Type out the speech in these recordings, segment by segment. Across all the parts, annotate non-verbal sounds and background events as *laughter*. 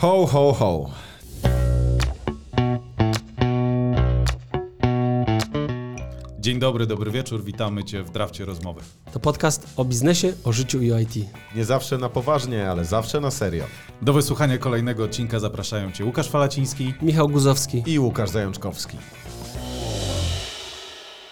Ho, ho, ho. Dzień dobry, dobry wieczór, witamy Cię w Drafcie Rozmowy. To podcast o biznesie, o życiu i o IT. Nie zawsze na poważnie, ale zawsze na serio. Do wysłuchania kolejnego odcinka zapraszają Cię Łukasz Falaciński. Michał Guzowski. I Łukasz Zajączkowski.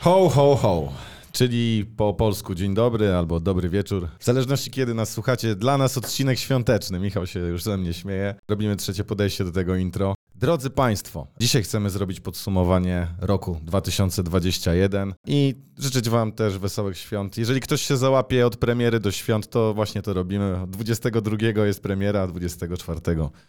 Ho, ho, ho. Czyli po polsku dzień dobry albo dobry wieczór. W zależności kiedy nas słuchacie, dla nas odcinek świąteczny. Michał się już ze mnie śmieje. Robimy trzecie podejście do tego intro. Drodzy Państwo, dzisiaj chcemy zrobić podsumowanie roku 2021 i życzyć Wam też wesołych świąt. Jeżeli ktoś się załapie od premiery do świąt, to właśnie to robimy. 22 jest premiera, a 24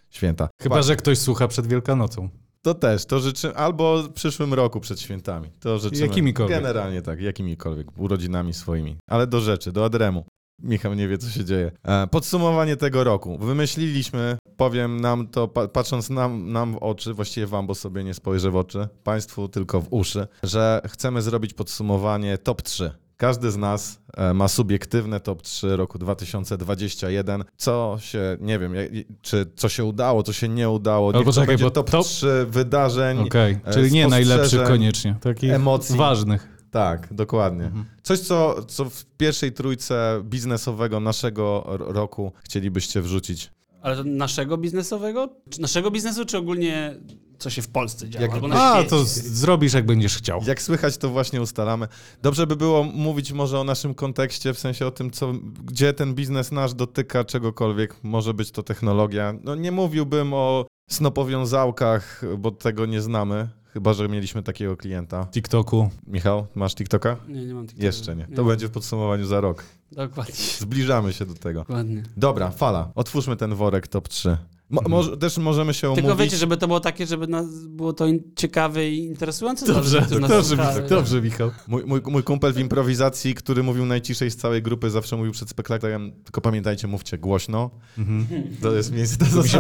święta. Chyba, że ktoś słucha przed Wielkanocą. To też, to życzymy, albo w przyszłym roku przed świętami. To życzymy. Jakimikolwiek. Generalnie tak, jakimikolwiek, urodzinami swoimi. Ale do rzeczy, do adremu. Michał nie wie, co się dzieje. E, Podsumowanie tego roku. Wymyśliliśmy, powiem nam to, pa- patrząc nam, nam w oczy, właściwie wam, bo sobie nie spojrzę w oczy, państwu tylko w uszy, że chcemy zrobić podsumowanie top 3. Każdy z nas e, ma subiektywne top 3 roku 2021. Co się, nie wiem, czy co się udało, co się nie udało. Albo czekaj, będzie bo top top- 3 wydarzeń. Okej, e, czyli nie najlepszy koniecznie, takich emocji. ważnych. Tak, dokładnie. Mhm. Coś, co, co w pierwszej trójce biznesowego naszego roku chcielibyście wrzucić. Ale to naszego biznesowego? Czy naszego biznesu, czy ogólnie co się w Polsce dzieje? Jak- Albo na A, świecie? to z- zrobisz jak będziesz chciał. Jak słychać, to właśnie ustalamy. Dobrze by było mówić może o naszym kontekście, w sensie o tym, co, gdzie ten biznes nasz dotyka czegokolwiek. Może być to technologia. No nie mówiłbym o snopowiązałkach, bo tego nie znamy. Chyba, że mieliśmy takiego klienta. TikToku. Michał, masz TikToka? Nie, nie mam takiego. Jeszcze nie. To mam. będzie w podsumowaniu za rok. Dokładnie. Zbliżamy się do tego. Dokładnie. Dobra, fala. Otwórzmy ten worek top 3. Mo- Mhm. może, też możemy się Tylko wiecie, żeby to było takie, żeby nas, było to in- ciekawe i interesujące. Dobrze, dobrze. Michał, dobrze, Michał. Mój, mój, mój kumpel w improwizacji, który mówił najciszej z całej grupy, zawsze mówił przed spektaklem, tylko pamiętajcie, mówcie głośno. Mhm. To jest miejsce To, mi się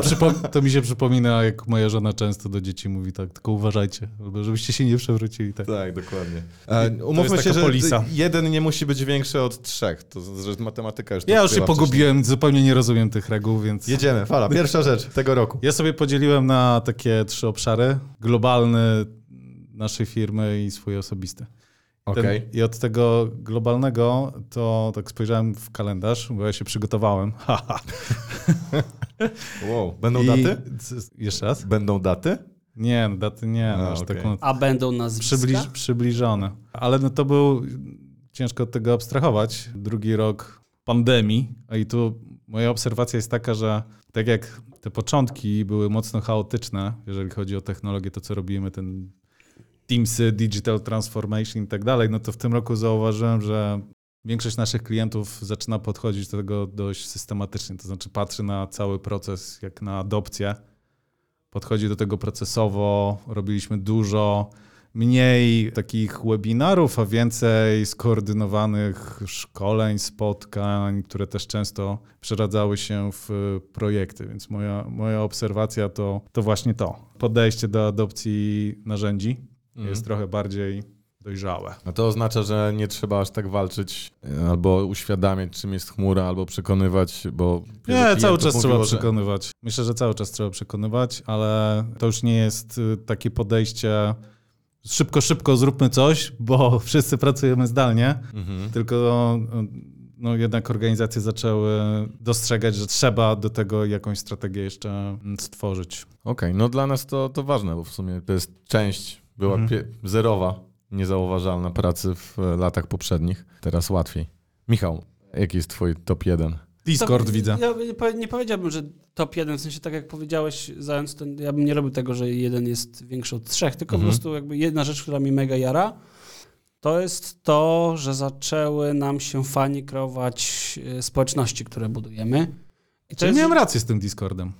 to mi się przypomina, jak moja żona często do dzieci mówi tak, tylko uważajcie, żebyście się nie przewrócili. Tak. Tak, dokładnie. E, umówmy się, że polisa. jeden nie musi być większy od trzech. To, że matematyka już Ja już się pogubiłem, zupełnie nie rozumiem tych reguł, więc... Jedziemy, fala. Pierwsza rzecz tego roku. Ja sobie podzieliłem na takie trzy obszary. Globalny naszej firmy i swój osobisty. Ten-. I od tego globalnego to tak spojrzałem w kalendarz, bo ja się przygotowałem. *laughs* Wow. Będą I- daty? Jeszcze raz? Będą daty? Nie, no daty nie, A, no, aż okej. taką A będą nazwiska? przybliż, przybliżone. Ale no to był, ciężko od tego abstrahować, drugi rok pandemii. I tu moja obserwacja jest taka, że tak jak te początki były mocno chaotyczne, jeżeli chodzi o technologię, to co robimy, ten Teamsy, Digital Transformation i tak dalej, no to w tym roku zauważyłem, że większość naszych klientów zaczyna podchodzić do tego dość systematycznie, to znaczy patrzy na cały proces jak na adopcję, podchodzi do tego procesowo, robiliśmy dużo, mniej takich webinarów, a więcej skoordynowanych szkoleń, spotkań, które też często przeradzały się w projekty. Więc moja, moja obserwacja to, to właśnie to. Podejście do adopcji narzędzi jest trochę bardziej dojrzałe. A to oznacza, że nie trzeba aż tak walczyć e, albo uświadamiać, czym jest chmura, albo przekonywać, bo... Nie, cały czas trzeba mówiło, że- przekonywać. Myślę, że cały czas trzeba przekonywać, ale to już nie jest y, takie podejście szybko, szybko zróbmy coś, bo *laughs* wszyscy pracujemy zdalnie, Mhm. tylko y, no, jednak organizacje zaczęły dostrzegać, że trzeba do tego jakąś strategię jeszcze mm, stworzyć. Okej, no dla nas to, to ważne, bo w sumie to jest część, była Mhm. zerowa, niezauważalna pracy w e, latach poprzednich. Teraz łatwiej. Michał, jaki jest twój top 1? Discord To- widzę. Ja nie powie- nie powiedziałbym, że top jeden, w sensie tak jak powiedziałeś, zając ten, ja bym nie robił tego, że jeden jest większy od trzech, tylko Mhm. po prostu jakby jedna rzecz, która mi mega jara, to jest to, że zaczęły nam się fani kreować e, społeczności, które budujemy. I Czyli jest, miałem rację z tym Discordem.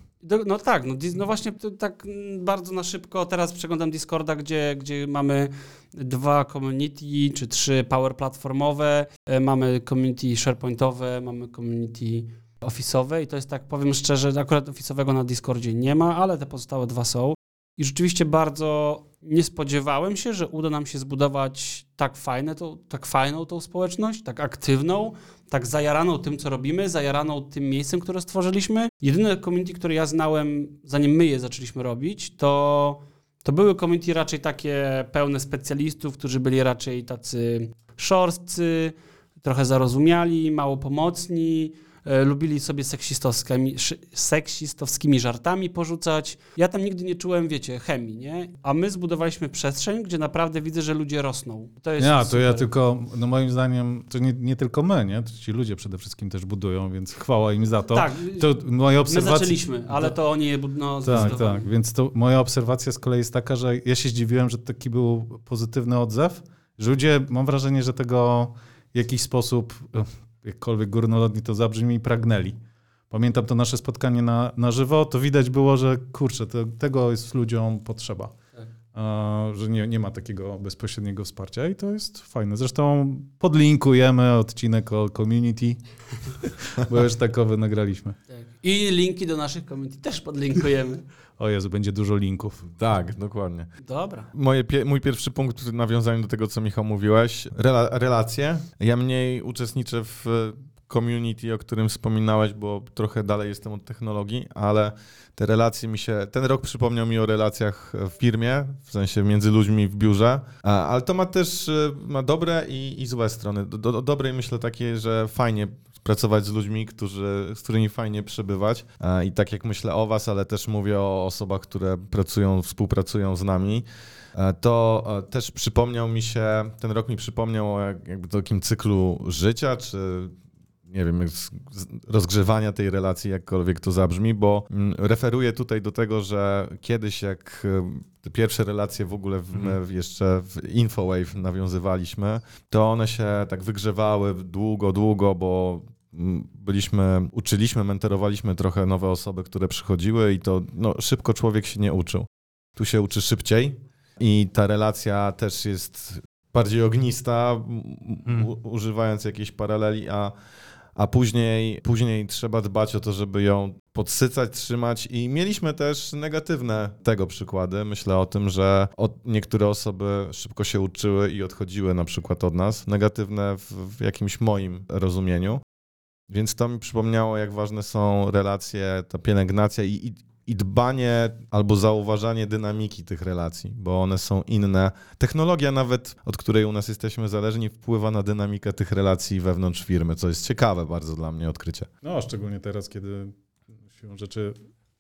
No tak, no, no właśnie tak mm, bardzo na szybko teraz przeglądam Discorda, gdzie, gdzie mamy dwa community czy trzy power platformowe, e, mamy community SharePointowe, mamy community office'owe i to jest tak, powiem szczerze, akurat office'owego na Discordzie nie ma, ale te pozostałe dwa są. I rzeczywiście bardzo nie spodziewałem się, że uda nam się zbudować tak, fajne, to, tak fajną tą społeczność, tak aktywną, tak zajaraną tym, co robimy, zajaraną tym miejscem, które stworzyliśmy. Jedyne community, które ja znałem, zanim my je zaczęliśmy robić, to, to były community raczej takie pełne specjalistów, którzy byli raczej tacy szorstcy, trochę zarozumiali, mało pomocni, lubili sobie seksistowskimi, seksistowskimi żartami porzucać. Ja tam nigdy nie czułem, wiecie, chemii, nie? A my zbudowaliśmy przestrzeń, gdzie naprawdę widzę, że ludzie rosną. To jest Ja, to ja tylko, no moim zdaniem, to nie, nie tylko my, nie? To ci ludzie przede wszystkim też budują, więc chwała im za to. Tak, To moje my obserwacje... zaczęliśmy, ale to oni je no, Tak, tak. Więc to moja obserwacja z kolei jest taka, że ja się zdziwiłem, że taki był pozytywny odzew, że ludzie, mam wrażenie, że tego w jakiś sposób, jakkolwiek górnolotnie to zabrzmi, pragnęli. Pamiętam to nasze spotkanie na, na żywo, to widać było, że kurczę, to, tego jest ludziom potrzeba. Tak. Że nie, nie ma takiego bezpośredniego wsparcia i to jest fajne. Zresztą podlinkujemy odcinek o community, bo już takowy nagraliśmy. Tak. I linki do naszych community też podlinkujemy. O Jezu, będzie dużo linków. Tak, dokładnie. Dobra. Moje mój pierwszy punkt w nawiązaniu do tego, co Michał mówiłeś, rela- relacje. Ja mniej uczestniczę w community, o którym wspominałeś, bo trochę dalej jestem od technologii, ale te relacje mi się, ten rok przypomniał mi o relacjach w firmie, w sensie między ludźmi w biurze, ale to ma też e, ma dobre i, i złe strony. Do, do dobrej myślę takie, że fajnie pracować z ludźmi, którzy, z którymi fajnie przebywać. E, I tak jak myślę o was, ale też mówię o osobach, które pracują, współpracują z nami, e, to e, też przypomniał mi się, ten rok mi przypomniał o jak- jakby takim cyklu życia, czy nie wiem, rozgrzewania tej relacji, jakkolwiek to zabrzmi, bo mm, referuję tutaj do tego, że kiedyś jak te pierwsze relacje w ogóle w, my w- jeszcze w Infowave nawiązywaliśmy, to one się tak wygrzewały długo, długo, bo byliśmy, uczyliśmy, mentorowaliśmy trochę nowe osoby, które przychodziły i to no, szybko człowiek się nie uczył. Tu się uczy szybciej i ta relacja też jest bardziej ognista, m- u, używając jakiejś paraleli, a, a później, później trzeba dbać o to, żeby ją podsycać, trzymać i mieliśmy też negatywne tego przykłady. Myślę o tym, że od, niektóre osoby szybko się uczyły i odchodziły na przykład od nas. Negatywne w, w jakimś moim rozumieniu. Więc to mi przypomniało, jak ważne są relacje, ta pielęgnacja i, i, i dbanie albo zauważanie dynamiki tych relacji, bo one są inne. Technologia nawet, od której u nas jesteśmy zależni, wpływa na dynamikę tych relacji wewnątrz firmy, co jest ciekawe bardzo dla mnie odkrycie. No, szczególnie teraz, kiedy siłą rzeczy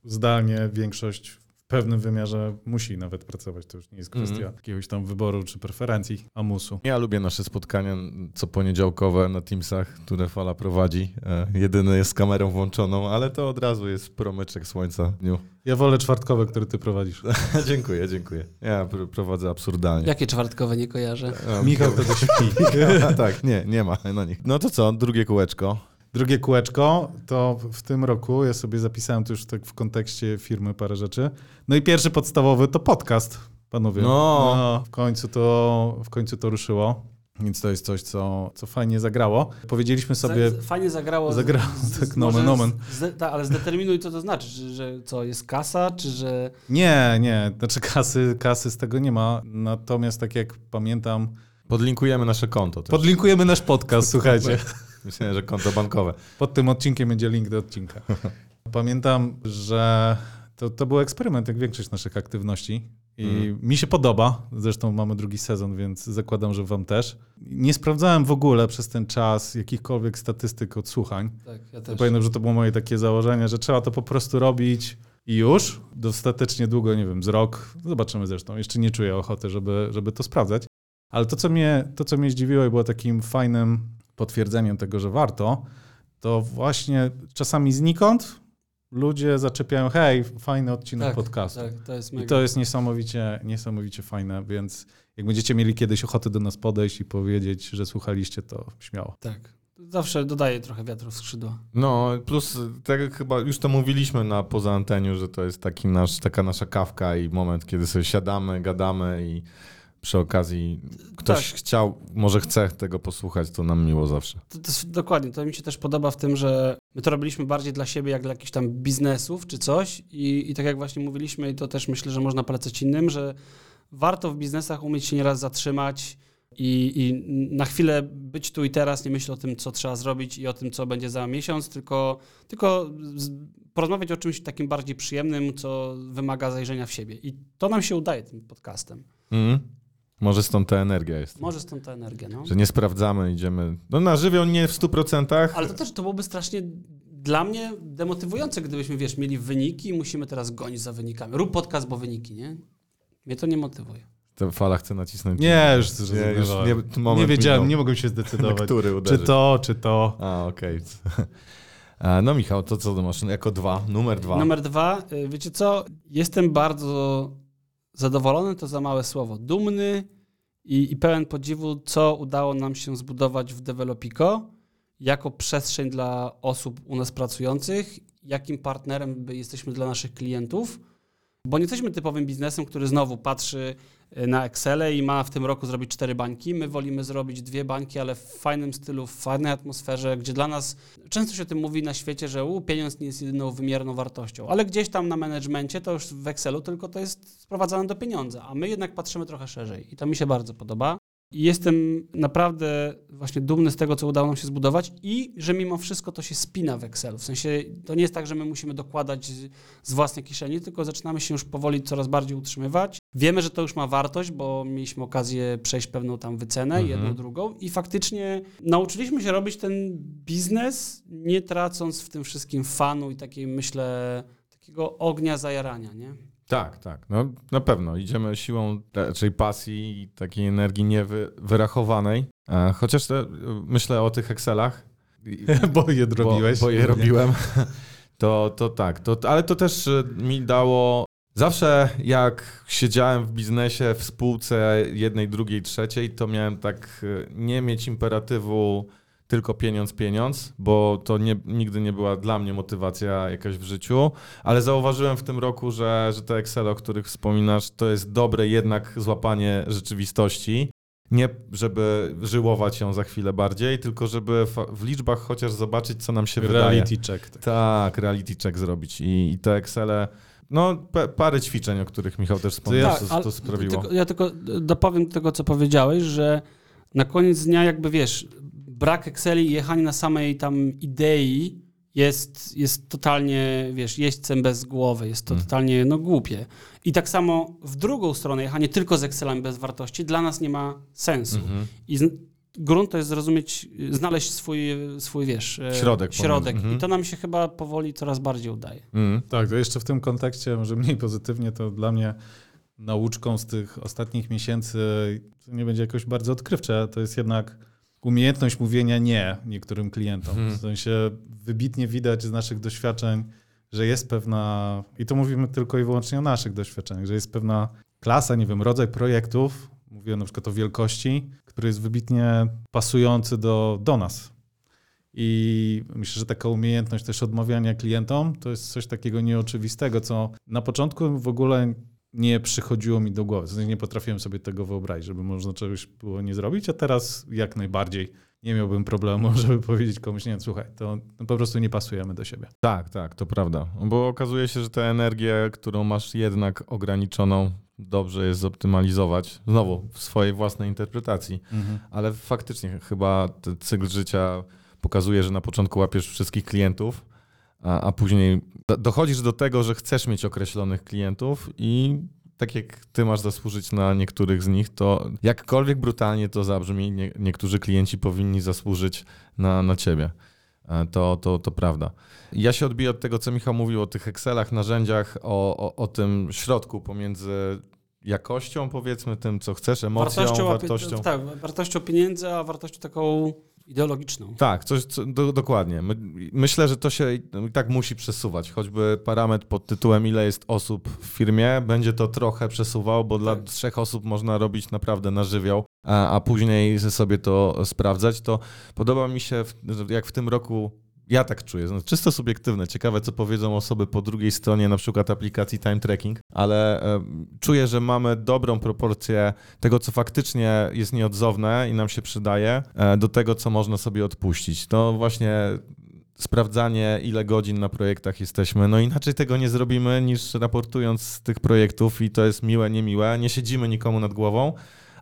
zdalnie większość pewnym wymiarze musi nawet pracować. To już nie jest kwestia Mhm. jakiegoś tam wyboru czy preferencji, amusu. Ja lubię nasze spotkania co poniedziałkowe na Teamsach, które Fala prowadzi. E, jedyny jest z kamerą włączoną, ale to od razu jest promyczek słońca w dniu. Ja wolę czwartkowe, które ty prowadzisz. *laughs* dziękuję, dziękuję. Ja pr- prowadzę absurdalnie. Jakie czwartkowe nie kojarzę? E, Michał tego śpi. *laughs* A, tak, nie, nie ma na nich. No to co, drugie kółeczko. Drugie kółeczko, to w tym roku ja sobie zapisałem tu już tak w kontekście firmy parę rzeczy. No i pierwszy podstawowy to podcast, panowie. No. w, końcu to, w końcu to ruszyło, więc to jest coś, co, co fajnie zagrało. Powiedzieliśmy sobie... Fajnie zagrało. Zagrało, tak, nomen, nomen. Z, z, ta, ale zdeterminuj, co to znaczy. Że, że co, jest kasa, czy że... Nie, nie, znaczy kasy, kasy z tego nie ma. Natomiast tak jak pamiętam, Podlinkujemy nasze konto też. podlinkujemy nasz podcast, *laughs* słuchajcie. Myślę, że konto bankowe. Pod tym odcinkiem będzie link do odcinka. *laughs* Pamiętam, że to, to był eksperyment, jak większość naszych aktywności. I Mhm. mi się podoba. Zresztą mamy drugi sezon, więc zakładam, że wam też. Nie sprawdzałem w ogóle przez ten czas jakichkolwiek statystyk odsłuchań. Tak, ja Ja też. pamiętam, że to było moje takie założenie, że trzeba to po prostu robić i już. Dostatecznie długo, nie wiem, z rok. Zobaczymy zresztą. Jeszcze nie czuję ochoty, żeby, żeby to sprawdzać. Ale to co, mnie, to, co mnie zdziwiło i było takim fajnym potwierdzeniem tego, że warto, to właśnie czasami znikąd ludzie zaczepiają, hej, fajny odcinek tak, podcastu. Tak, to jest mega. I to jest niesamowicie, niesamowicie fajne, więc jak będziecie mieli kiedyś ochotę do nas podejść i powiedzieć, że słuchaliście, to śmiało. Tak. Zawsze dodaje trochę wiatru w skrzydła. No, plus tak jak chyba już to mówiliśmy na poza anteniu, że to jest taki nasz, taka nasza kawka i moment, kiedy sobie siadamy, gadamy i przy okazji ktoś Tak. chciał, może chce tego posłuchać, to nam miło zawsze. To, to jest, dokładnie, to mi się też podoba w tym, że my to robiliśmy bardziej dla siebie, jak dla jakichś tam biznesów czy coś i, i tak jak właśnie mówiliśmy i to też myślę, że można polecać innym, że warto w biznesach umieć się nieraz zatrzymać, I, I na chwilę być tu i teraz, nie myśleć o tym, co trzeba zrobić i o tym, co będzie za miesiąc, tylko, tylko porozmawiać o czymś takim bardziej przyjemnym, co wymaga zajrzenia w siebie. I to nam się udaje tym podcastem. Mhm. Może stąd ta energia jest. Może stąd ta energia, no. Że nie sprawdzamy, idziemy. No na żywioł nie w 100%. Ale to też to byłoby strasznie dla mnie demotywujące, gdybyśmy, wiesz, mieli wyniki i musimy teraz gonić za wynikami. Rób podcast, bo wyniki, nie? Mnie to nie motywuje. Ta fala chce nacisnąć. Nie, już nie, już nie, moment Nie wiedziałem, minął. nie mogłem się zdecydować. *laughs* który Czy uderzyć. to, czy to. A, okej. *laughs* A, No Michał, to co ty masz? Jako dwa, numer dwa. Numer dwa, y, wiecie co? Jestem bardzo zadowolony, to za małe słowo. Dumny i, i pełen podziwu, co udało nam się zbudować w Developico jako przestrzeń dla osób u nas pracujących, jakim partnerem jesteśmy dla naszych klientów. Bo nie jesteśmy typowym biznesem, który znowu patrzy na Excel i ma w tym roku zrobić cztery bańki. My wolimy zrobić dwie bańki, ale w fajnym stylu, w fajnej atmosferze, gdzie dla nas często się o tym mówi na świecie, że u, pieniądz nie jest jedyną wymierną wartością, ale gdzieś tam na managemencie to już w Excelu tylko to jest sprowadzane do pieniądza, a my jednak patrzymy trochę szerzej i to mi się bardzo podoba. I jestem naprawdę właśnie dumny z tego, co udało nam się zbudować i że mimo wszystko to się spina w Excelu. W sensie to nie jest tak, że my musimy dokładać z, z własnej kieszeni, tylko zaczynamy się już powoli coraz bardziej utrzymywać. Wiemy, że to już ma wartość, bo mieliśmy okazję przejść pewną tam wycenę, Mhm. jedną, drugą i faktycznie nauczyliśmy się robić ten biznes, nie tracąc w tym wszystkim fanu i takiej, myślę, takiego ognia zajarania, nie? Tak, tak. No na pewno. Idziemy siłą raczej pasji i takiej energii niewyrachowanej. E, Chociaż te, myślę o tych Excelach. *laughs* Bo je robiłeś. Bo, bo je robiłem. *laughs* To, to tak, to, ale to też y, mi dało. Zawsze jak siedziałem w biznesie, w spółce jednej, drugiej, trzeciej, to miałem tak y, nie mieć imperatywu tylko pieniądz, pieniądz, bo to nie, nigdy nie była dla mnie motywacja jakaś w życiu, ale zauważyłem w tym roku, że, że te Excel, o których wspominasz, to jest dobre jednak złapanie rzeczywistości. Nie, żeby żyłować ją za chwilę bardziej, tylko żeby w liczbach chociaż zobaczyć, co nam się wydaje. Reality check. Tak. Tak, reality check zrobić. I, i te Excele, no parę ćwiczeń, o których Michał też wspomniał, to, Tak, ale to sprawiło. Tylko, ja tylko dopowiem do tego, co powiedziałeś, że na koniec dnia jakby wiesz, brak Exceli i jechanie na samej tam idei jest, jest totalnie, wiesz, jeźdźcem bez głowy, jest to Mm. totalnie, no, głupie. I tak samo w drugą stronę, jechanie tylko z Excelami bez wartości dla nas nie ma sensu. Mhm. I z, grunt to jest zrozumieć, znaleźć swój, swój wiesz, e, Środek środek. pomiędzy. Mhm. I to nam się chyba powoli coraz bardziej udaje. Mm. Tak, to jeszcze w tym kontekście, może mniej pozytywnie, to dla mnie nauczką z tych ostatnich miesięcy, to nie będzie jakoś bardzo odkrywcze, to jest jednak umiejętność mówienia nie niektórym klientom. Mhm. W sensie wybitnie widać z naszych doświadczeń, że jest pewna, i to mówimy tylko i wyłącznie o naszych doświadczeniach, że jest pewna klasa, nie wiem, rodzaj projektów, mówię na przykład o wielkości, który jest wybitnie pasujący do, do nas. I myślę, że taka umiejętność też odmawiania klientom to jest coś takiego nieoczywistego, co na początku w ogóle nie przychodziło mi do głowy. Sensie nie potrafiłem sobie tego wyobrazić, żeby można czegoś było nie zrobić, a teraz jak najbardziej nie miałbym problemu, *laughs* żeby powiedzieć komuś, nie, słuchaj, to no po prostu nie pasujemy do siebie. Tak, tak, to prawda. Bo okazuje się, że tę energię, którą masz jednak ograniczoną, dobrze jest zoptymalizować. Znowu w swojej własnej interpretacji. Ale faktycznie chyba ten cykl życia pokazuje, że na początku łapiesz wszystkich klientów, a, a później do- dochodzisz do tego, że chcesz mieć określonych klientów i tak jak ty masz zasłużyć na niektórych z nich, to jakkolwiek brutalnie to zabrzmi, nie, niektórzy klienci powinni zasłużyć na, na ciebie. E, To, to, to prawda. Ja się odbiję od tego, co Michał mówił o tych Excelach, narzędziach, o, o, o tym środku pomiędzy jakością, powiedzmy, tym, co chcesz, emocją, a- wartością. Tak, wartością pieniędzy, a wartością taką ideologiczną. Tak, coś, co, do, dokładnie. My, myślę, że to się i i tak musi przesuwać. Choćby parametr pod tytułem ile jest osób w firmie, będzie to trochę przesuwał, bo dla Tak. trzech osób można robić naprawdę na żywioł, a, a później sobie to sprawdzać. To podoba mi się, jak w tym roku ja tak czuję, no, czysto subiektywne, ciekawe co powiedzą osoby po drugiej stronie na przykład aplikacji Time Tracking, ale e, czuję, że mamy dobrą proporcję tego, co faktycznie jest nieodzowne i nam się przydaje, e, do tego, co można sobie odpuścić. To właśnie sprawdzanie, ile godzin na projektach jesteśmy. No inaczej tego nie zrobimy, niż raportując z tych projektów i to jest miłe, niemiłe. Nie siedzimy nikomu nad głową,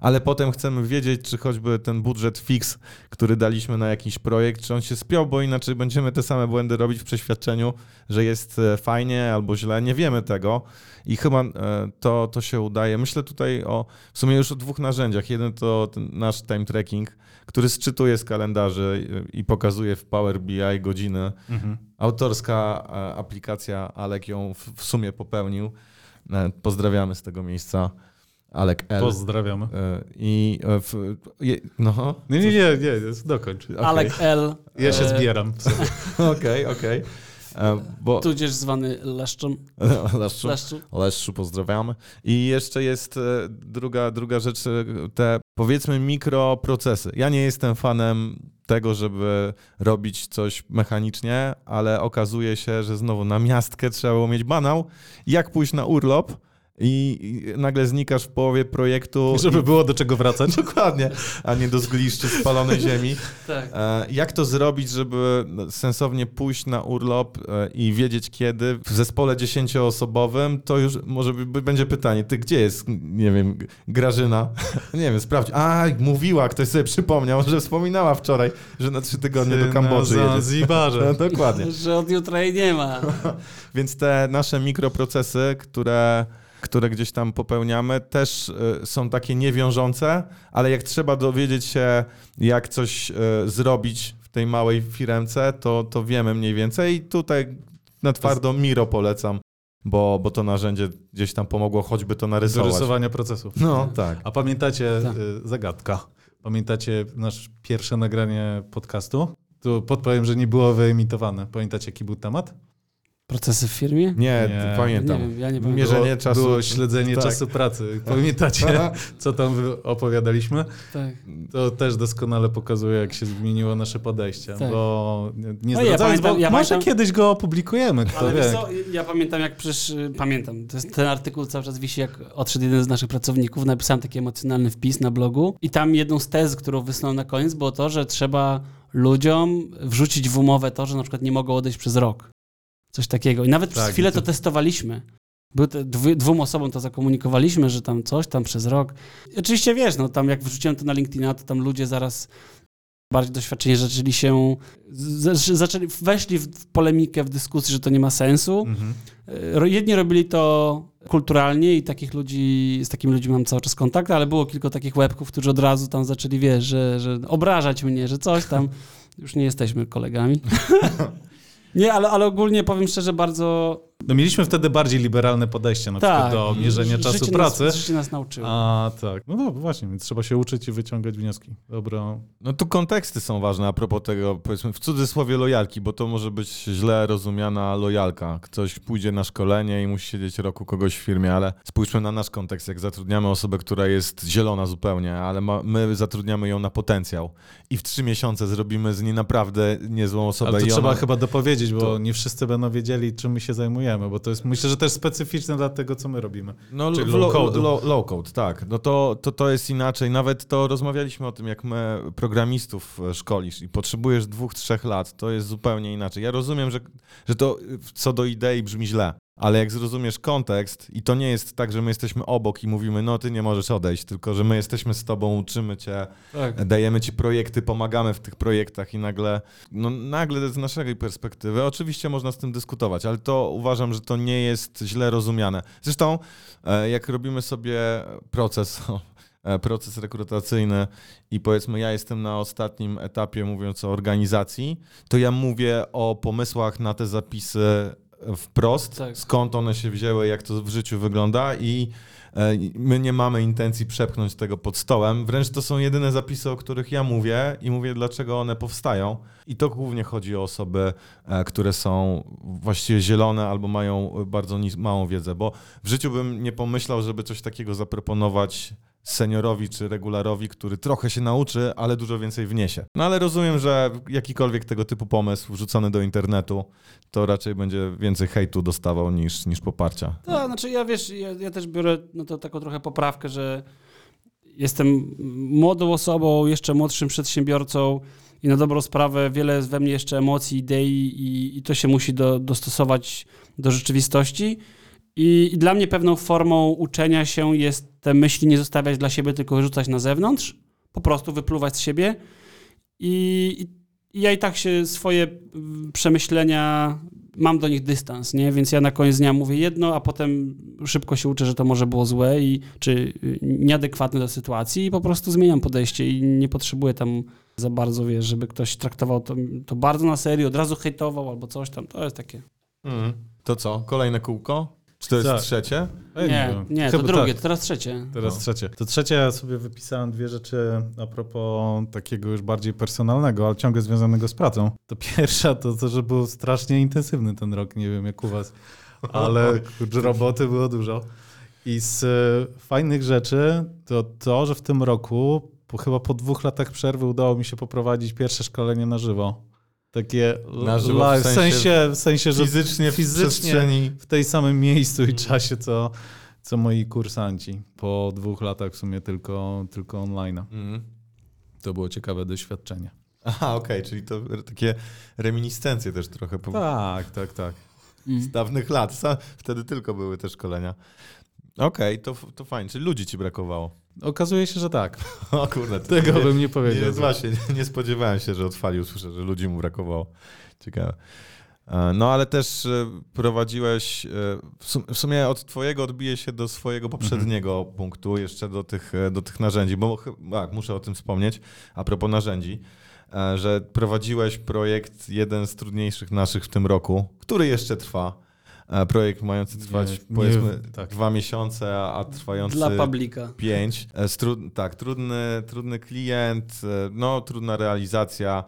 ale potem chcemy wiedzieć, czy choćby ten budżet fix, który daliśmy na jakiś projekt, czy on się spiął, bo inaczej będziemy te same błędy robić w przeświadczeniu, że jest e, fajnie albo źle. Nie wiemy tego i chyba e, to, to się udaje. Myślę tutaj o w sumie już o dwóch narzędziach. Jeden to nasz time tracking, który sczytuje z kalendarzy i pokazuje w Power BI godziny. Mhm. Autorska e, aplikacja, Alek ją w, sumie popełnił. Pozdrawiamy z tego miejsca. Alek L. Pozdrawiamy. E, I e, w, je, no, Nie, nie, nie, nie, dokończ. okej. Alek L. Ja się e, zbieram. *laughs* Okej, okej. E, Bo Tudzież zwany Leszczą. *laughs* Leszczu, Leszczu. Leszczu pozdrawiamy. I jeszcze jest druga, druga rzecz, te powiedzmy mikroprocesy. Ja nie jestem fanem tego, żeby robić coś mechanicznie, ale okazuje się, że znowu na miastkę trzeba było mieć banał, jak pójść na urlop i nagle znikasz w połowie projektu. Żeby i- było do czego wracać. *laughs* Dokładnie, a nie do zgliszczy spalonej ziemi. *laughs* Tak. E, Jak to zrobić, żeby sensownie pójść na urlop e, i wiedzieć kiedy? W zespole dziesięcioosobowym to już może będzie pytanie, ty gdzie jest, nie wiem, Grażyna? *laughs* nie wiem, sprawdź. A, mówiła, ktoś sobie przypomniał, że wspominała wczoraj, że na trzy tygodnie do Kambodży Na jedzie. Dokładnie. Że od jutra jej nie ma. Więc te nasze mikroprocesy, które, które gdzieś tam popełniamy, też y, są takie niewiążące, ale jak trzeba dowiedzieć się, jak coś y, zrobić w tej małej firemce, to, to wiemy mniej więcej. I tutaj na twardo Miro polecam, bo, bo to narzędzie gdzieś tam pomogło choćby to Do narysować. rysowania procesu. No, tak. A pamiętacie, Tak. y, zagadka, pamiętacie nasze pierwsze nagranie podcastu? Tu podpowiem, że nie było wyemitowane. Pamiętacie, jaki był temat? Procesy w firmie? Nie, Nie. pamiętam. Nie wiem, ja nie pamiętam. Mierzenie było, czasu. Było śledzenie Tak. czasu pracy. Pamiętacie, co tam opowiadaliśmy? Tak. To też doskonale pokazuje, jak się zmieniło nasze podejście. Tak. Bo nie- nie No ja zdradzając, pamiętam- bo ja może pamiętam- kiedyś go opublikujemy, kto Ale wie. wiesz co, ja pamiętam jak przecież, y, pamiętam, to jest, ten artykuł cały czas wisi, jak odszedł jeden z naszych pracowników, napisałem taki emocjonalny wpis na blogu i tam jedną z tez, którą wysłałem na koniec, było to, że trzeba ludziom wrzucić w umowę to, że na przykład nie mogą odejść przez rok. Coś takiego. I nawet przez Tak, chwilę to- to testowaliśmy. Był te, dwu, dwóm osobom to zakomunikowaliśmy, że tam coś tam przez rok. I oczywiście wiesz, no tam jak wrzuciłem to na LinkedIna, to tam ludzie zaraz bardziej doświadczeni zaczęli się, zaczęli, weszli w, polemikę, w dyskusję, że to nie ma sensu. Mhm. Ro- Jedni robili to kulturalnie i takich ludzi, z takimi ludźmi mam cały czas kontakt, ale było kilku takich łebków, którzy od razu tam zaczęli, wiesz, że, że obrażać mnie, że coś tam. *laughs* Już nie jesteśmy kolegami. *laughs* nie, ale, ale ogólnie powiem szczerze, bardzo... No mieliśmy wtedy bardziej liberalne podejście na przykład Tak. do mierzenia czasu życie pracy. Nas, życie nas nauczyło. A tak, no, no właśnie, więc trzeba się uczyć i wyciągać wnioski. Dobra. No tu konteksty są ważne a propos tego, powiedzmy w cudzysłowie lojalki, bo to może być źle rozumiana lojalka. Ktoś pójdzie na szkolenie i musi siedzieć roku kogoś w firmie, ale spójrzmy na nasz kontekst. Jak zatrudniamy osobę, która jest zielona zupełnie, ale ma, my zatrudniamy ją na potencjał i w trzy miesiące zrobimy z niej naprawdę niezłą osobę. Ale to i trzeba ona... chyba dopowiedzieć, bo to- nie wszyscy będą wiedzieli, czym my się zajmujemy, bo to jest, myślę, że też specyficzne dla tego, co my robimy. No, Czyli low code. low, low code, tak. No to, to, to jest inaczej. Nawet to rozmawialiśmy o tym, jak my programistów e, szkolisz i potrzebujesz dwóch, trzech lat, to jest zupełnie inaczej. Ja rozumiem, że, że to co do idei brzmi źle, ale jak zrozumiesz kontekst i to nie jest tak, że my jesteśmy obok i mówimy, no ty nie możesz odejść, tylko że my jesteśmy z tobą, uczymy cię, Tak. dajemy ci projekty, pomagamy w tych projektach i nagle, no nagle z naszej perspektywy, oczywiście można z tym dyskutować, ale to uważam, że to nie jest źle rozumiane. Zresztą, e, jak robimy sobie proces, *laughs* e, proces rekrutacyjny i powiedzmy ja jestem na ostatnim etapie mówiąc o organizacji, to ja mówię o pomysłach na te zapisy wprost, Tak. skąd one się wzięły, jak to w życiu wygląda i e, my nie mamy intencji przepchnąć tego pod stołem. Wręcz to są jedyne zapisy, o których ja mówię i mówię, dlaczego one powstają. I to głównie chodzi o osoby, e, które są właściwie zielone albo mają bardzo małą wiedzę, bo w życiu bym nie pomyślał, żeby coś takiego zaproponować seniorowi czy regularowi, który trochę się nauczy, ale dużo więcej wniesie. No ale rozumiem, że jakikolwiek tego typu pomysł wrzucony do internetu, to raczej będzie więcej hejtu dostawał niż, niż poparcia. To znaczy ja wiesz, ja, ja też biorę no to taką trochę poprawkę, że jestem młodą osobą, jeszcze młodszym przedsiębiorcą i na dobrą sprawę wiele jest we mnie jeszcze emocji, idei i, i to się musi do, dostosować do rzeczywistości. I, I dla mnie pewną formą uczenia się jest te myśli nie zostawiać dla siebie, tylko wyrzucać na zewnątrz, po prostu wypluwać z siebie. I, i ja i tak się swoje mm, przemyślenia, mam do nich dystans, nie? Więc ja na koniec dnia mówię jedno, a potem szybko się uczę, że to może było złe i czy y, nieadekwatne do sytuacji i po prostu zmieniam podejście i nie potrzebuję tam za bardzo, wiesz, żeby ktoś traktował to, to bardzo na serio, od razu hejtował albo coś tam. To jest takie. Mhm. To co? Kolejne kółko? Czy to jest Tak. trzecie? Nie, wiem. nie, to Chyba drugie, tak. to teraz trzecie. Teraz No. trzecie. To trzecie ja sobie wypisałem dwie rzeczy a propos takiego już bardziej personalnego, ale ciągle związanego z pracą. To pierwsza to to, że był strasznie intensywny ten rok, nie wiem jak u was, *laughs* ale kurczę, roboty było dużo. I z e, fajnych rzeczy to to, że w tym roku, po, chyba po dwóch latach przerwy udało mi się poprowadzić pierwsze szkolenie na żywo. Takie Na żywo w live, w sensie- w sensie, że Fizycznie, w fizycznie przestrzeni. w tej samym miejscu i czasie, co, co moi kursanci. Po dwóch latach w sumie tylko, tylko online. Mhm. To było ciekawe doświadczenie. Aha, okej, czyli to takie reminiscencje też trochę po Tak, tak, tak. Mm. z dawnych lat. Wtedy tylko były te szkolenia. Okej, to, f- to fajnie, czyli ludzi ci brakowało. Okazuje się, że tak. *laughs* O kurde, to Tego nie, bym nie nie, powiedział. właśnie, nie, nie spodziewałem się, że odfalił, słyszę, że ludzi mu brakowało. Ciekawe. E, No ale też e, prowadziłeś, e, w sum- w sumie od twojego odbije się do swojego poprzedniego punktu, jeszcze do tych, do tych narzędzi, bo tak, muszę o tym wspomnieć, a propos narzędzi, że prowadziłeś projekt, jeden z trudniejszych naszych w tym roku, który jeszcze trwa. E, Projekt mający trwać Nie, nie, powiedzmy tak. dwa miesiące, a, trwający Dla publika. 5. Tak, trudny, trudny klient, e, no trudna realizacja,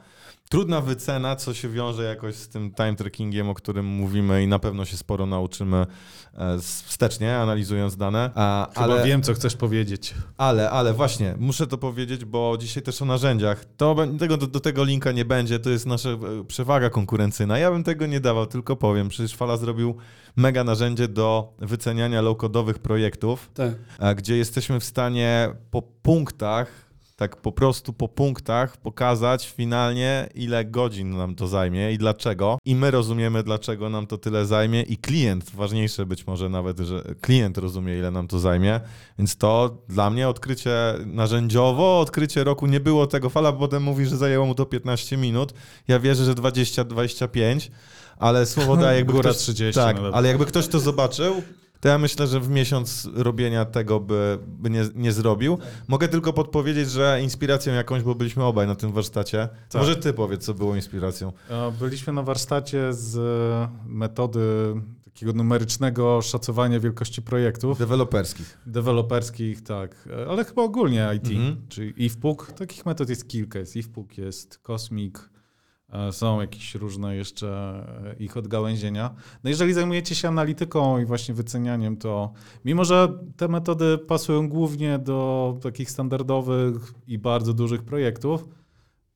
trudna wycena, co się wiąże jakoś z tym time trackingiem, o którym mówimy i na pewno się sporo nauczymy e, wstecznie, analizując dane. A, Chyba ale, wiem, co chcesz powiedzieć. ale, ale właśnie, muszę to powiedzieć, bo dzisiaj też o narzędziach. To, tego, do, do tego linka nie będzie, to jest nasza e, przewaga konkurencyjna. Ja bym tego nie dawał, tylko powiem, przecież Fala zrobił mega narzędzie do wyceniania low-codowych projektów Tak. a gdzie jesteśmy w stanie po punktach, tak po prostu po punktach pokazać finalnie, ile godzin nam to zajmie i dlaczego. I my rozumiemy, dlaczego nam to tyle zajmie i klient, ważniejsze być może nawet, że klient rozumie, ile nam to zajmie. Więc to dla mnie odkrycie narzędziowo, odkrycie roku nie było tego. Fala potem mówi, że zajęło mu to 15 minut. Ja wierzę, że 20-25, ale słowo daje jakby Góra ktoś, 30 Tak, nawet. ale jakby ktoś to zobaczył, to ja myślę, że w miesiąc robienia tego by, by nie, nie zrobił. Mogę tylko podpowiedzieć, że inspiracją jakąś, bo byliśmy obaj na tym warsztacie. Tak. Może ty powiedz, co było inspiracją. E, Byliśmy na warsztacie z e, metody takiego numerycznego szacowania wielkości projektów. Deweloperskich. Deweloperskich, tak, e, ale chyba ogólnie IT, Mhm. czyli IFPUG. Takich metod jest kilka. Jest IFPUG, jest Cosmic, są jakieś różne jeszcze e, ich odgałęzienia. No jeżeli zajmujecie się analityką i właśnie wycenianiem, to mimo, że te metody pasują głównie do takich standardowych i bardzo dużych projektów,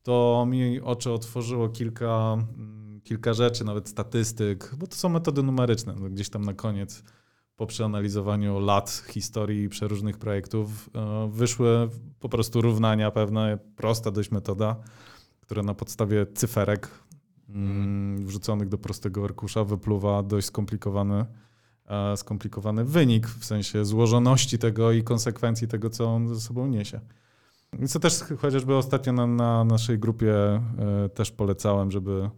to mi oczy otworzyło kilka, mm, kilka rzeczy, nawet statystyk, bo to są metody numeryczne. No gdzieś tam na koniec po przeanalizowaniu lat historii przeróżnych projektów e, wyszły po prostu równania pewne, prosta dość metoda, która na podstawie cyferek mm, wrzuconych do prostego arkusza wypluwa dość skomplikowany, e, skomplikowany wynik, w sensie złożoności tego i konsekwencji tego, co on ze sobą niesie. To też chociażby ostatnio na, na naszej grupie e, też polecałem, żeby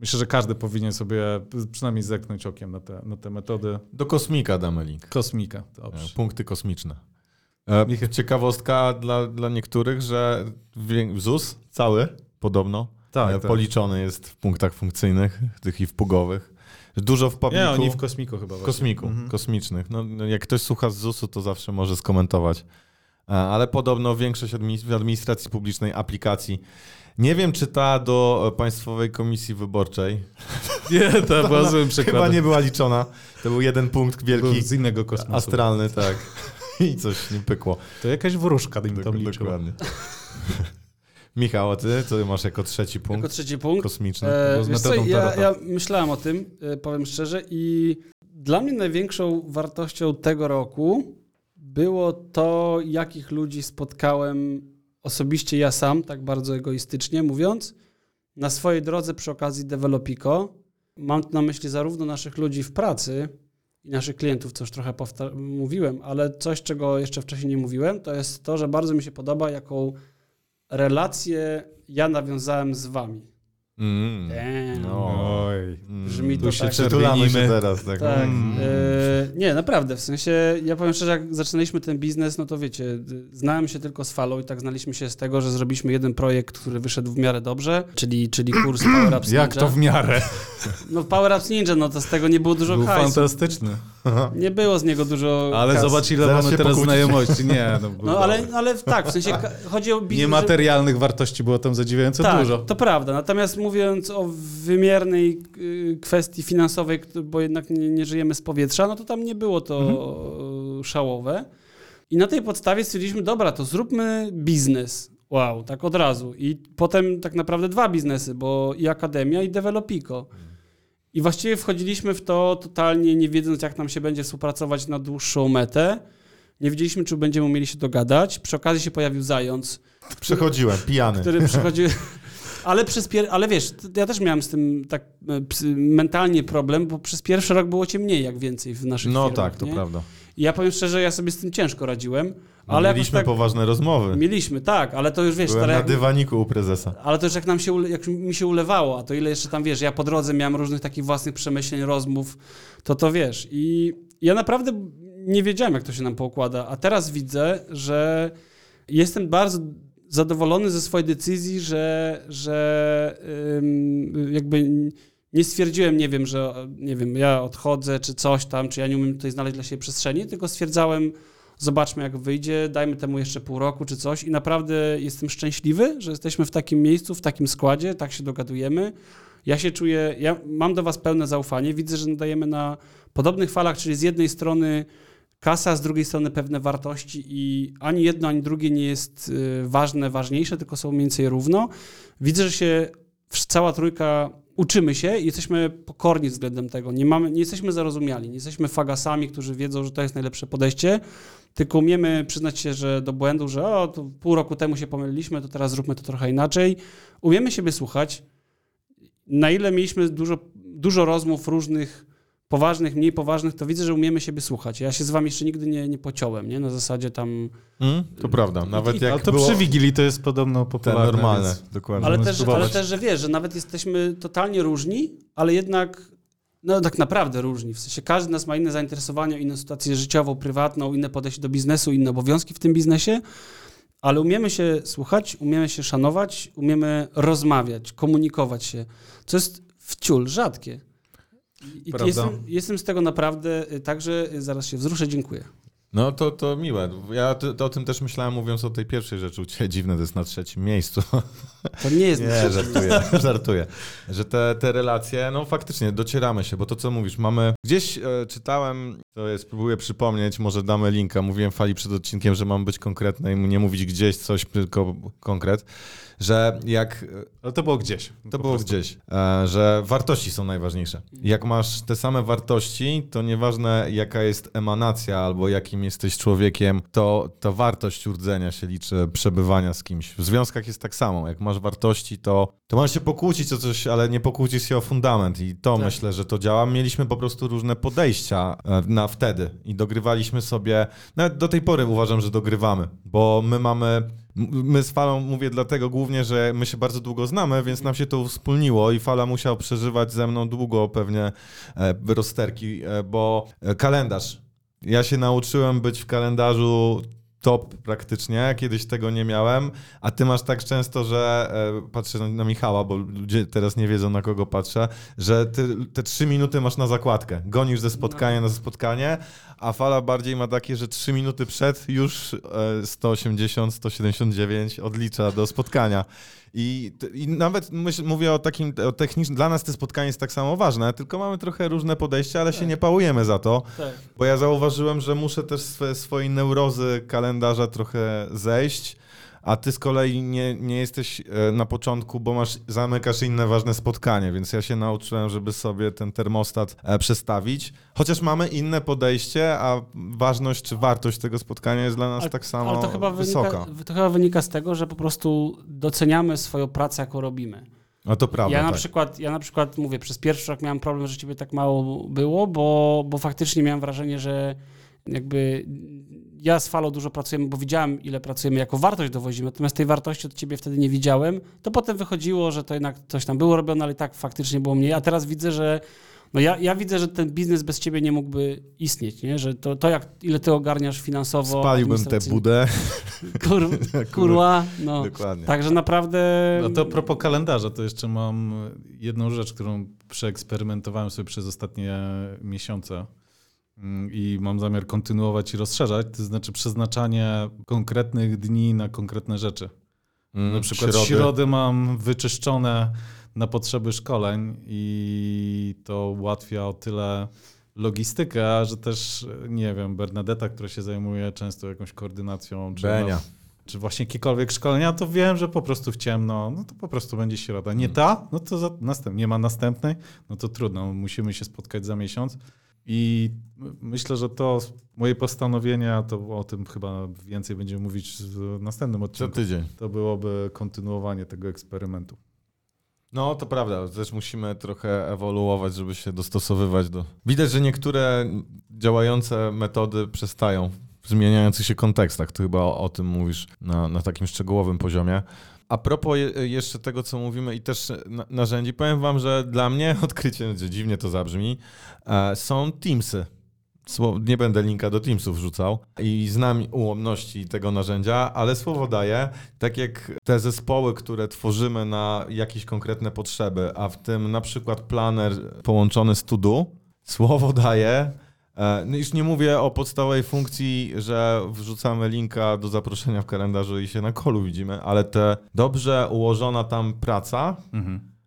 myślę, że każdy powinien sobie przynajmniej zerknąć okiem na te, na te metody. Do kosmika damy link. Kosmika, E, dobrze. Punkty kosmiczne. E, Ciekawostka dla, dla niektórych, że ZUS cały podobno Tak, e, tak. policzony jest w punktach funkcyjnych, tych i wpugowych. Dużo w publiku. Nie, oni w kosmiku chyba. W właśnie. kosmiku, Mhm. kosmicznych. No, no, jak ktoś słucha z ZUS-u, to zawsze może skomentować. E, Ale podobno większość w administracji publicznej aplikacji. Nie wiem, czy ta do Państwowej Komisji Wyborczej *laughs* Nie, to *laughs* była złym chyba przykładem. nie była liczona. To był jeden punkt Był wielki, z innego kosmosu. astralny, tak. *laughs* I coś nie pykło. To jakaś wróżka im tam liczyła. Dokładnie. Michał, a ty co masz jako trzeci Jako punkt trzeci punkt. kosmiczny? E, co, ja, ja myślałem o tym, e, powiem szczerze, i dla mnie największą wartością tego roku było to, jakich ludzi spotkałem osobiście ja sam, tak bardzo egoistycznie mówiąc, na swojej drodze przy okazji Developico. Mam na myśli zarówno naszych ludzi w pracy, i naszych klientów, co już trochę powtar- mówiłem, ale coś, czego jeszcze wcześniej nie mówiłem, to jest to, że bardzo mi się podoba, jaką relację ja nawiązałem z wami. Mm. Damn. No. Oj. Mm. Brzmi to Tu się tak. Przytulamy się teraz. Tak. Tak. Mm. e, nie, naprawdę. W sensie, ja powiem szczerze, jak zaczynaliśmy ten biznes, no to wiecie, znałem się tylko z falą i tak znaliśmy się z tego, że zrobiliśmy jeden projekt, który wyszedł w miarę dobrze, czyli, czyli kurs *clears throat* Power Ups Jak Ninja. to w miarę? No Power Ups Ninja, no to z tego nie było dużo Był hajsu. fantastyczny. Nie było z niego dużo Ale kasy. zobacz, ile Zaraz mamy teraz pokłócicie. znajomości. Nie, no, No ale, ale tak, w sensie chodzi o biznes. że- Niematerialnych wartości było tam zadziwiająco tak, dużo. to prawda. Natomiast mówiąc o wymiernej y, kwestii finansowej, bo jednak nie, nie żyjemy z powietrza, no to tam nie było to Mhm. szałowe. I na tej podstawie stwierdziliśmy, dobra, to zróbmy biznes. Wow, tak od razu. I potem tak naprawdę dwa biznesy, bo i Akademia, i Developico. I właściwie wchodziliśmy w to totalnie nie wiedząc, jak nam się będzie współpracować na dłuższą metę. Nie wiedzieliśmy, czy będziemy umieli się dogadać. Przy okazji się pojawił Zając, Przechodziłem, pijany. który przychodził. *laughs* Ale, przez pier... ale wiesz, ja też miałem z tym tak e, mentalnie problem, bo przez pierwszy rok było ciemniej jak więcej w naszych No firmach, tak, to nie? prawda. I ja powiem szczerze, ja sobie z tym ciężko radziłem, No, ale mieliśmy tak... poważne rozmowy. Mieliśmy, tak, ale to już wiesz, Byłem na dywaniku u prezesa. ale to już jak nam się, jak mi się ulewało, a to ile jeszcze tam, wiesz, ja po drodze miałem różnych takich własnych przemyśleń, rozmów, to to wiesz. I ja naprawdę nie wiedziałem, jak to się nam poukłada, a teraz widzę, że jestem bardzo zadowolony ze swojej decyzji, że, że jakby nie stwierdziłem, nie wiem, że nie wiem, ja odchodzę, czy coś tam, czy ja nie umiem tutaj znaleźć dla siebie przestrzeni, tylko stwierdzałem, zobaczmy jak wyjdzie, dajmy temu jeszcze pół roku czy coś i naprawdę jestem szczęśliwy, że jesteśmy w takim miejscu, w takim składzie, tak się dogadujemy. Ja się czuję, ja mam do was pełne zaufanie, widzę, że nadajemy na podobnych falach, czyli z jednej strony kasa, z drugiej strony pewne wartości i ani jedno, ani drugie nie jest y, ważne, ważniejsze, tylko są mniej więcej równo. Widzę, że się cała trójka uczymy się i jesteśmy pokorni względem tego. Nie, mamy, nie jesteśmy zarozumiali, nie jesteśmy fagasami, którzy wiedzą, że to jest najlepsze podejście, tylko umiemy przyznać się, że do błędu, że o, to pół roku temu się pomyliliśmy, to teraz zróbmy to trochę inaczej. Umiemy siebie słuchać. Na ile mieliśmy dużo, dużo rozmów różnych, poważnych, mniej poważnych, to widzę, że umiemy siebie słuchać. Ja się z wami jeszcze nigdy nie, nie pociąłem, nie? Na zasadzie tam... Mm, to prawda, nawet jak Ale to było przy Wigilii to jest podobno te popularne. normalne, Więc... dokładnie. Ale też, ale też, że wiesz, że nawet jesteśmy totalnie różni, ale jednak, no tak naprawdę różni. W sensie każdy z nas ma inne zainteresowania, inną sytuację życiową, prywatną, inne podejście do biznesu, inne obowiązki w tym biznesie, ale umiemy się słuchać, umiemy się szanować, umiemy rozmawiać, komunikować się, co jest wciul rzadkie. I Prawda. jestem, jestem z tego naprawdę, y, także y, zaraz się wzruszę, dziękuję. No to, to miłe. Ja to, to o tym też myślałem, mówiąc o tej pierwszej rzeczy u Ciebie. *laughs* Dziwne, to jest na trzecim miejscu. To nie jest *laughs* Nie, żartuję, *laughs* żartuję. Że te, te relacje, no faktycznie docieramy się, bo to co mówisz, mamy... Gdzieś e, czytałem, to jest, próbuję przypomnieć, może damy linka, mówiłem Fali przed odcinkiem, że mam być konkretny i nie mówić gdzieś coś, tylko konkret, że jak Ale to było gdzieś. To było prostu. gdzieś, e, że wartości są najważniejsze. Jak masz te same wartości, to nieważne jaka jest emanacja albo jakim jesteś człowiekiem, to ta wartość urdzenia się liczy, przebywania z kimś. W związkach jest tak samo. Jak masz wartości, to, to możesz się pokłócić o coś, ale nie pokłócisz się o fundament i to Tak. myślę, że to działa. Mieliśmy po prostu różne podejścia e, na wtedy i dogrywaliśmy sobie, nawet do tej pory uważam, że dogrywamy, bo my mamy My z Falą mówię dlatego głównie, że my się bardzo długo znamy, więc nam się to wspólniło i Fala musiał przeżywać ze mną długo pewnie e, rozterki, e, bo e, kalendarz. Ja się nauczyłem być w kalendarzu top praktycznie, kiedyś tego nie miałem, a ty masz tak często, że e, patrzę na, Michała, bo ludzie teraz nie wiedzą na kogo patrzę, że ty te trzy minuty masz na zakładkę. Gonisz ze spotkania na spotkanie, a fala bardziej ma takie, że 3 minuty przed już e, 180, 179 odlicza do spotkania. I, i nawet myśl, mówię o takim o technicznym. Dla nas to spotkanie jest tak samo ważne, tylko mamy trochę różne podejścia, ale się nie pałujemy za to. Tak. Bo ja zauważyłem, że muszę też swe, swojej neurozy kalendarza trochę zejść, a ty z kolei nie, nie jesteś e, na początku, bo masz, zamykasz inne ważne spotkanie, więc ja się nauczyłem, żeby sobie ten termostat e, przestawić. Chociaż mamy inne podejście, a ważność czy wartość tego spotkania jest dla nas Ale- tak samo Ale to chyba, wysoka. wynika, to chyba wynika z tego, że po prostu doceniamy swoją pracę, jaką robimy. A to prawda, ja, na tak. przykład, ja na przykład mówię, przez pierwszy rok miałem problem, że ciebie tak mało było, bo, bo faktycznie miałem wrażenie, że jakby ja z Falo dużo pracujemy, bo widziałem, ile pracujemy, jako wartość dowozimy, natomiast tej wartości od ciebie wtedy nie widziałem. To potem wychodziło, że to jednak coś tam było robione, ale i tak faktycznie było mniej. A teraz widzę, że no ja, ja widzę, że ten biznes bez ciebie nie mógłby istnieć, nie? że to, to jak, ile ty ogarniasz finansowo. Spaliłbym tę budę. *laughs* Kur, *laughs* kurwa, no. Dokładnie. Także naprawdę... No to a propos kalendarza, to jeszcze mam jedną rzecz, którą przeeksperymentowałem sobie przez ostatnie miesiące i mam zamiar kontynuować i rozszerzać, to znaczy przeznaczanie konkretnych dni na konkretne rzeczy. Mm, Na przykład środy. środy mam wyczyszczone na potrzeby szkoleń i to ułatwia o tyle logistykę, że też, nie wiem, Bernadetta, która się zajmuje często jakąś koordynacją, czy, na, czy właśnie jakiekolwiek szkolenia, to wiem, że po prostu w ciemno, no to po prostu będzie środa. Nie ta, no to za, następ, nie ma następnej, no to trudno, musimy się spotkać za miesiąc. I my- myślę, że to moje postanowienia, to o tym chyba więcej będziemy mówić w następnym Co odcinku. tydzień. To byłoby kontynuowanie tego eksperymentu. No, to prawda. Też musimy trochę ewoluować, żeby się dostosowywać do... Widać, że niektóre działające metody przestają w zmieniających się kontekstach. Ty chyba o, o tym mówisz na, na takim szczegółowym poziomie. A propos je, jeszcze tego, co mówimy i też na, narzędzi, powiem wam, że dla mnie *laughs* odkrycie, dziwnie to zabrzmi, e, są Teamsy. Nie będę linka do Teamsów wrzucał i znam ułomności tego narzędzia, ale słowo daję, tak jak te zespoły, które tworzymy na jakieś konkretne potrzeby, a w tym na przykład planer połączony z to-do, słowo daje. E, No już nie mówię o podstawowej funkcji, że wrzucamy linka do zaproszenia w kalendarzu i się na kolu widzimy, ale te dobrze ułożona tam praca,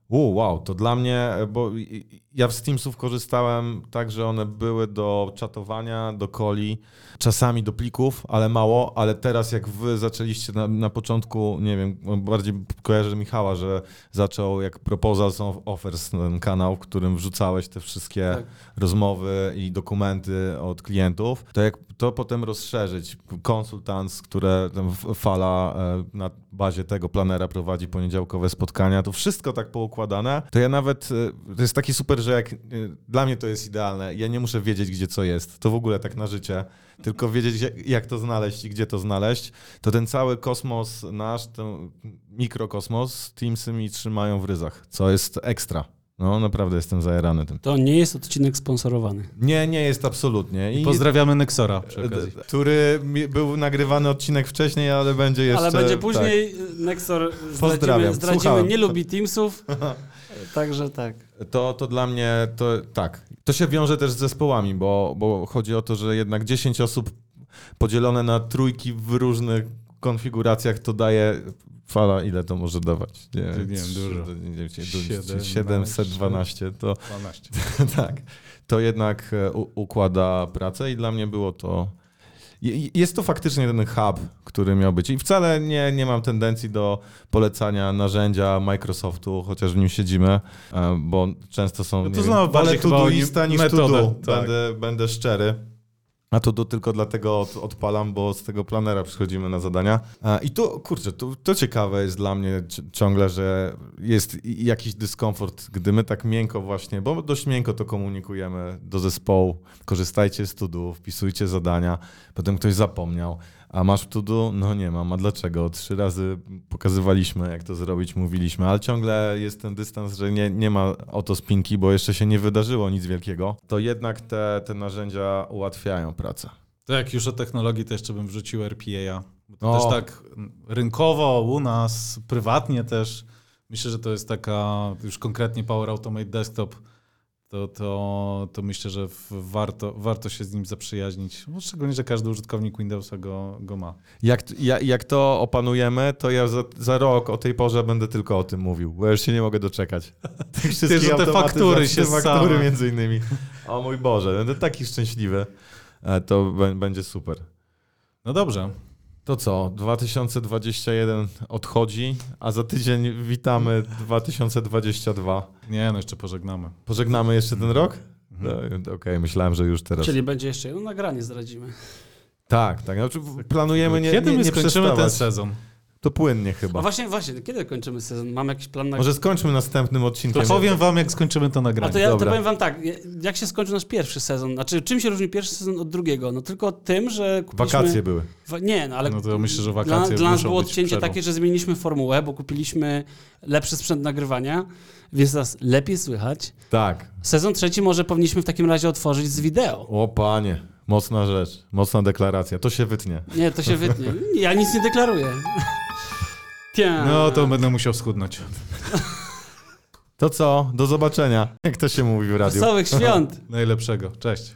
u, wow, to dla mnie, bo ja z Teamsów korzystałem tak, że one były do czatowania, do coli, czasami do plików, ale mało, ale teraz jak wy zaczęliście na, na początku, nie wiem, bardziej kojarzę Michała, że zaczął jak Proposals of Offers ten kanał, w którym wrzucałeś te wszystkie Tak. Rozmowy i dokumenty od klientów, to jak to potem rozszerzyć, konsultants, które fala e, na bazie tego planera prowadzi poniedziałkowe spotkania, to wszystko tak poukładane, to ja nawet, e, to jest taki super, że jak, e, dla mnie to jest idealne, ja nie muszę wiedzieć, gdzie co jest, to w ogóle tak na życie, tylko wiedzieć, jak to znaleźć i gdzie to znaleźć, to ten cały kosmos nasz, ten mikrokosmos, Teamsy mi trzymają w ryzach, co jest ekstra. No, naprawdę jestem zajarany tym. To nie jest odcinek sponsorowany. Nie, nie jest absolutnie. I Pozdrawiamy Nexora przy okazji. D- który był nagrywany odcinek wcześniej, ale będzie jeszcze. Ale będzie tak. później, Nexor Pozdrawiam, zdradzimy, zdradzimy słuchałem. nie lubi Teamsów, *laughs* także tak. Tak, to, to dla mnie to tak. To się wiąże też z zespołami, bo, bo chodzi o to, że jednak 10 osób podzielone na trójki w różnych konfiguracjach to daje. Fala, ile to może dawać? Nie, Nie wiem, trzy- dużo. nie wiem, Siedem, 712 to 12. *laughs* tak. To jednak e, układa pracę i dla mnie było to. je- Jest to faktycznie ten hub, który miał być. I wcale nie, nie mam tendencji do polecania narzędzia Microsoftu, chociaż w nim siedzimy, e, bo często są. No to znowu bardziej wolę chyba o Todoista niż metodę, to tak. będę, będę szczery. A to do, tylko dlatego od, odpalam, bo z tego planera przychodzimy na zadania. I tu, kurczę, to, to ciekawe jest dla mnie ci- ciągle, że jest jakiś dyskomfort, gdy my tak miękko właśnie, bo dość miękko to komunikujemy do zespołu. Korzystajcie z tudu, wpisujcie zadania, potem ktoś zapomniał. A masz tudu? No nie mam. A dlaczego? Trzy razy pokazywaliśmy, jak to zrobić, mówiliśmy, ale ciągle jest ten dystans, że nie, nie ma oto spinki, bo jeszcze się nie wydarzyło nic wielkiego. To jednak te, te narzędzia ułatwiają pracę. To jak już o technologii, to jeszcze bym wrzucił RPA. Bo to O. też tak rynkowo u nas, prywatnie też. Myślę, że to jest taka już konkretnie Power Automate Desktop. To, to, to myślę, że warto, warto się z nim zaprzyjaźnić. No, szczególnie, że każdy użytkownik Windowsa go, go ma. Jak, ja- jak to opanujemy, to ja za, za rok o tej porze będę tylko o tym mówił, bo już się nie mogę doczekać. *laughs* Tych wszystkich że te faktury się faktury same. między innymi. O mój Boże, będę taki szczęśliwy. E, To bę- będzie super. No dobrze. To co, 2021 odchodzi, a za tydzień witamy 2022. Nie, no jeszcze pożegnamy. Pożegnamy jeszcze ten rok? Mhm. No, Okej, myślałem, że już teraz. Czyli będzie jeszcze jedno nagranie zdradzimy. Tak, tak. Znaczy, planujemy nie, Kiedy nie, my nie skończymy ten sezon? To płynnie A chyba. właśnie, właśnie, kiedy kończymy sezon? Mam jakiś plan na... Może skończmy następnym To odcinkiem. powiem wam, jak skończymy to A nagranie. to ja to Dobra. powiem wam tak, jak się skończył nasz pierwszy sezon? Znaczy, czym się różni pierwszy sezon od drugiego? No tylko tym, że kupiliśmy... Wakacje były. Wa- Nie, no ale No to myślę, że dla, wakacje dla nas muszą było odcięcie przerwą. takie, że zmieniliśmy formułę, bo kupiliśmy lepszy sprzęt nagrywania, więc nas lepiej słychać. Tak. Sezon trzeci może powinniśmy w takim razie otworzyć z wideo. O panie, mocna rzecz, mocna deklaracja. To się wytnie. Nie, to się wytnie. Ja nic nie deklaruję. Tia. No to będę musiał schudnąć. To co? Do zobaczenia. Jak to się mówi w radiu? Wesołych świąt. Najlepszego. Cześć.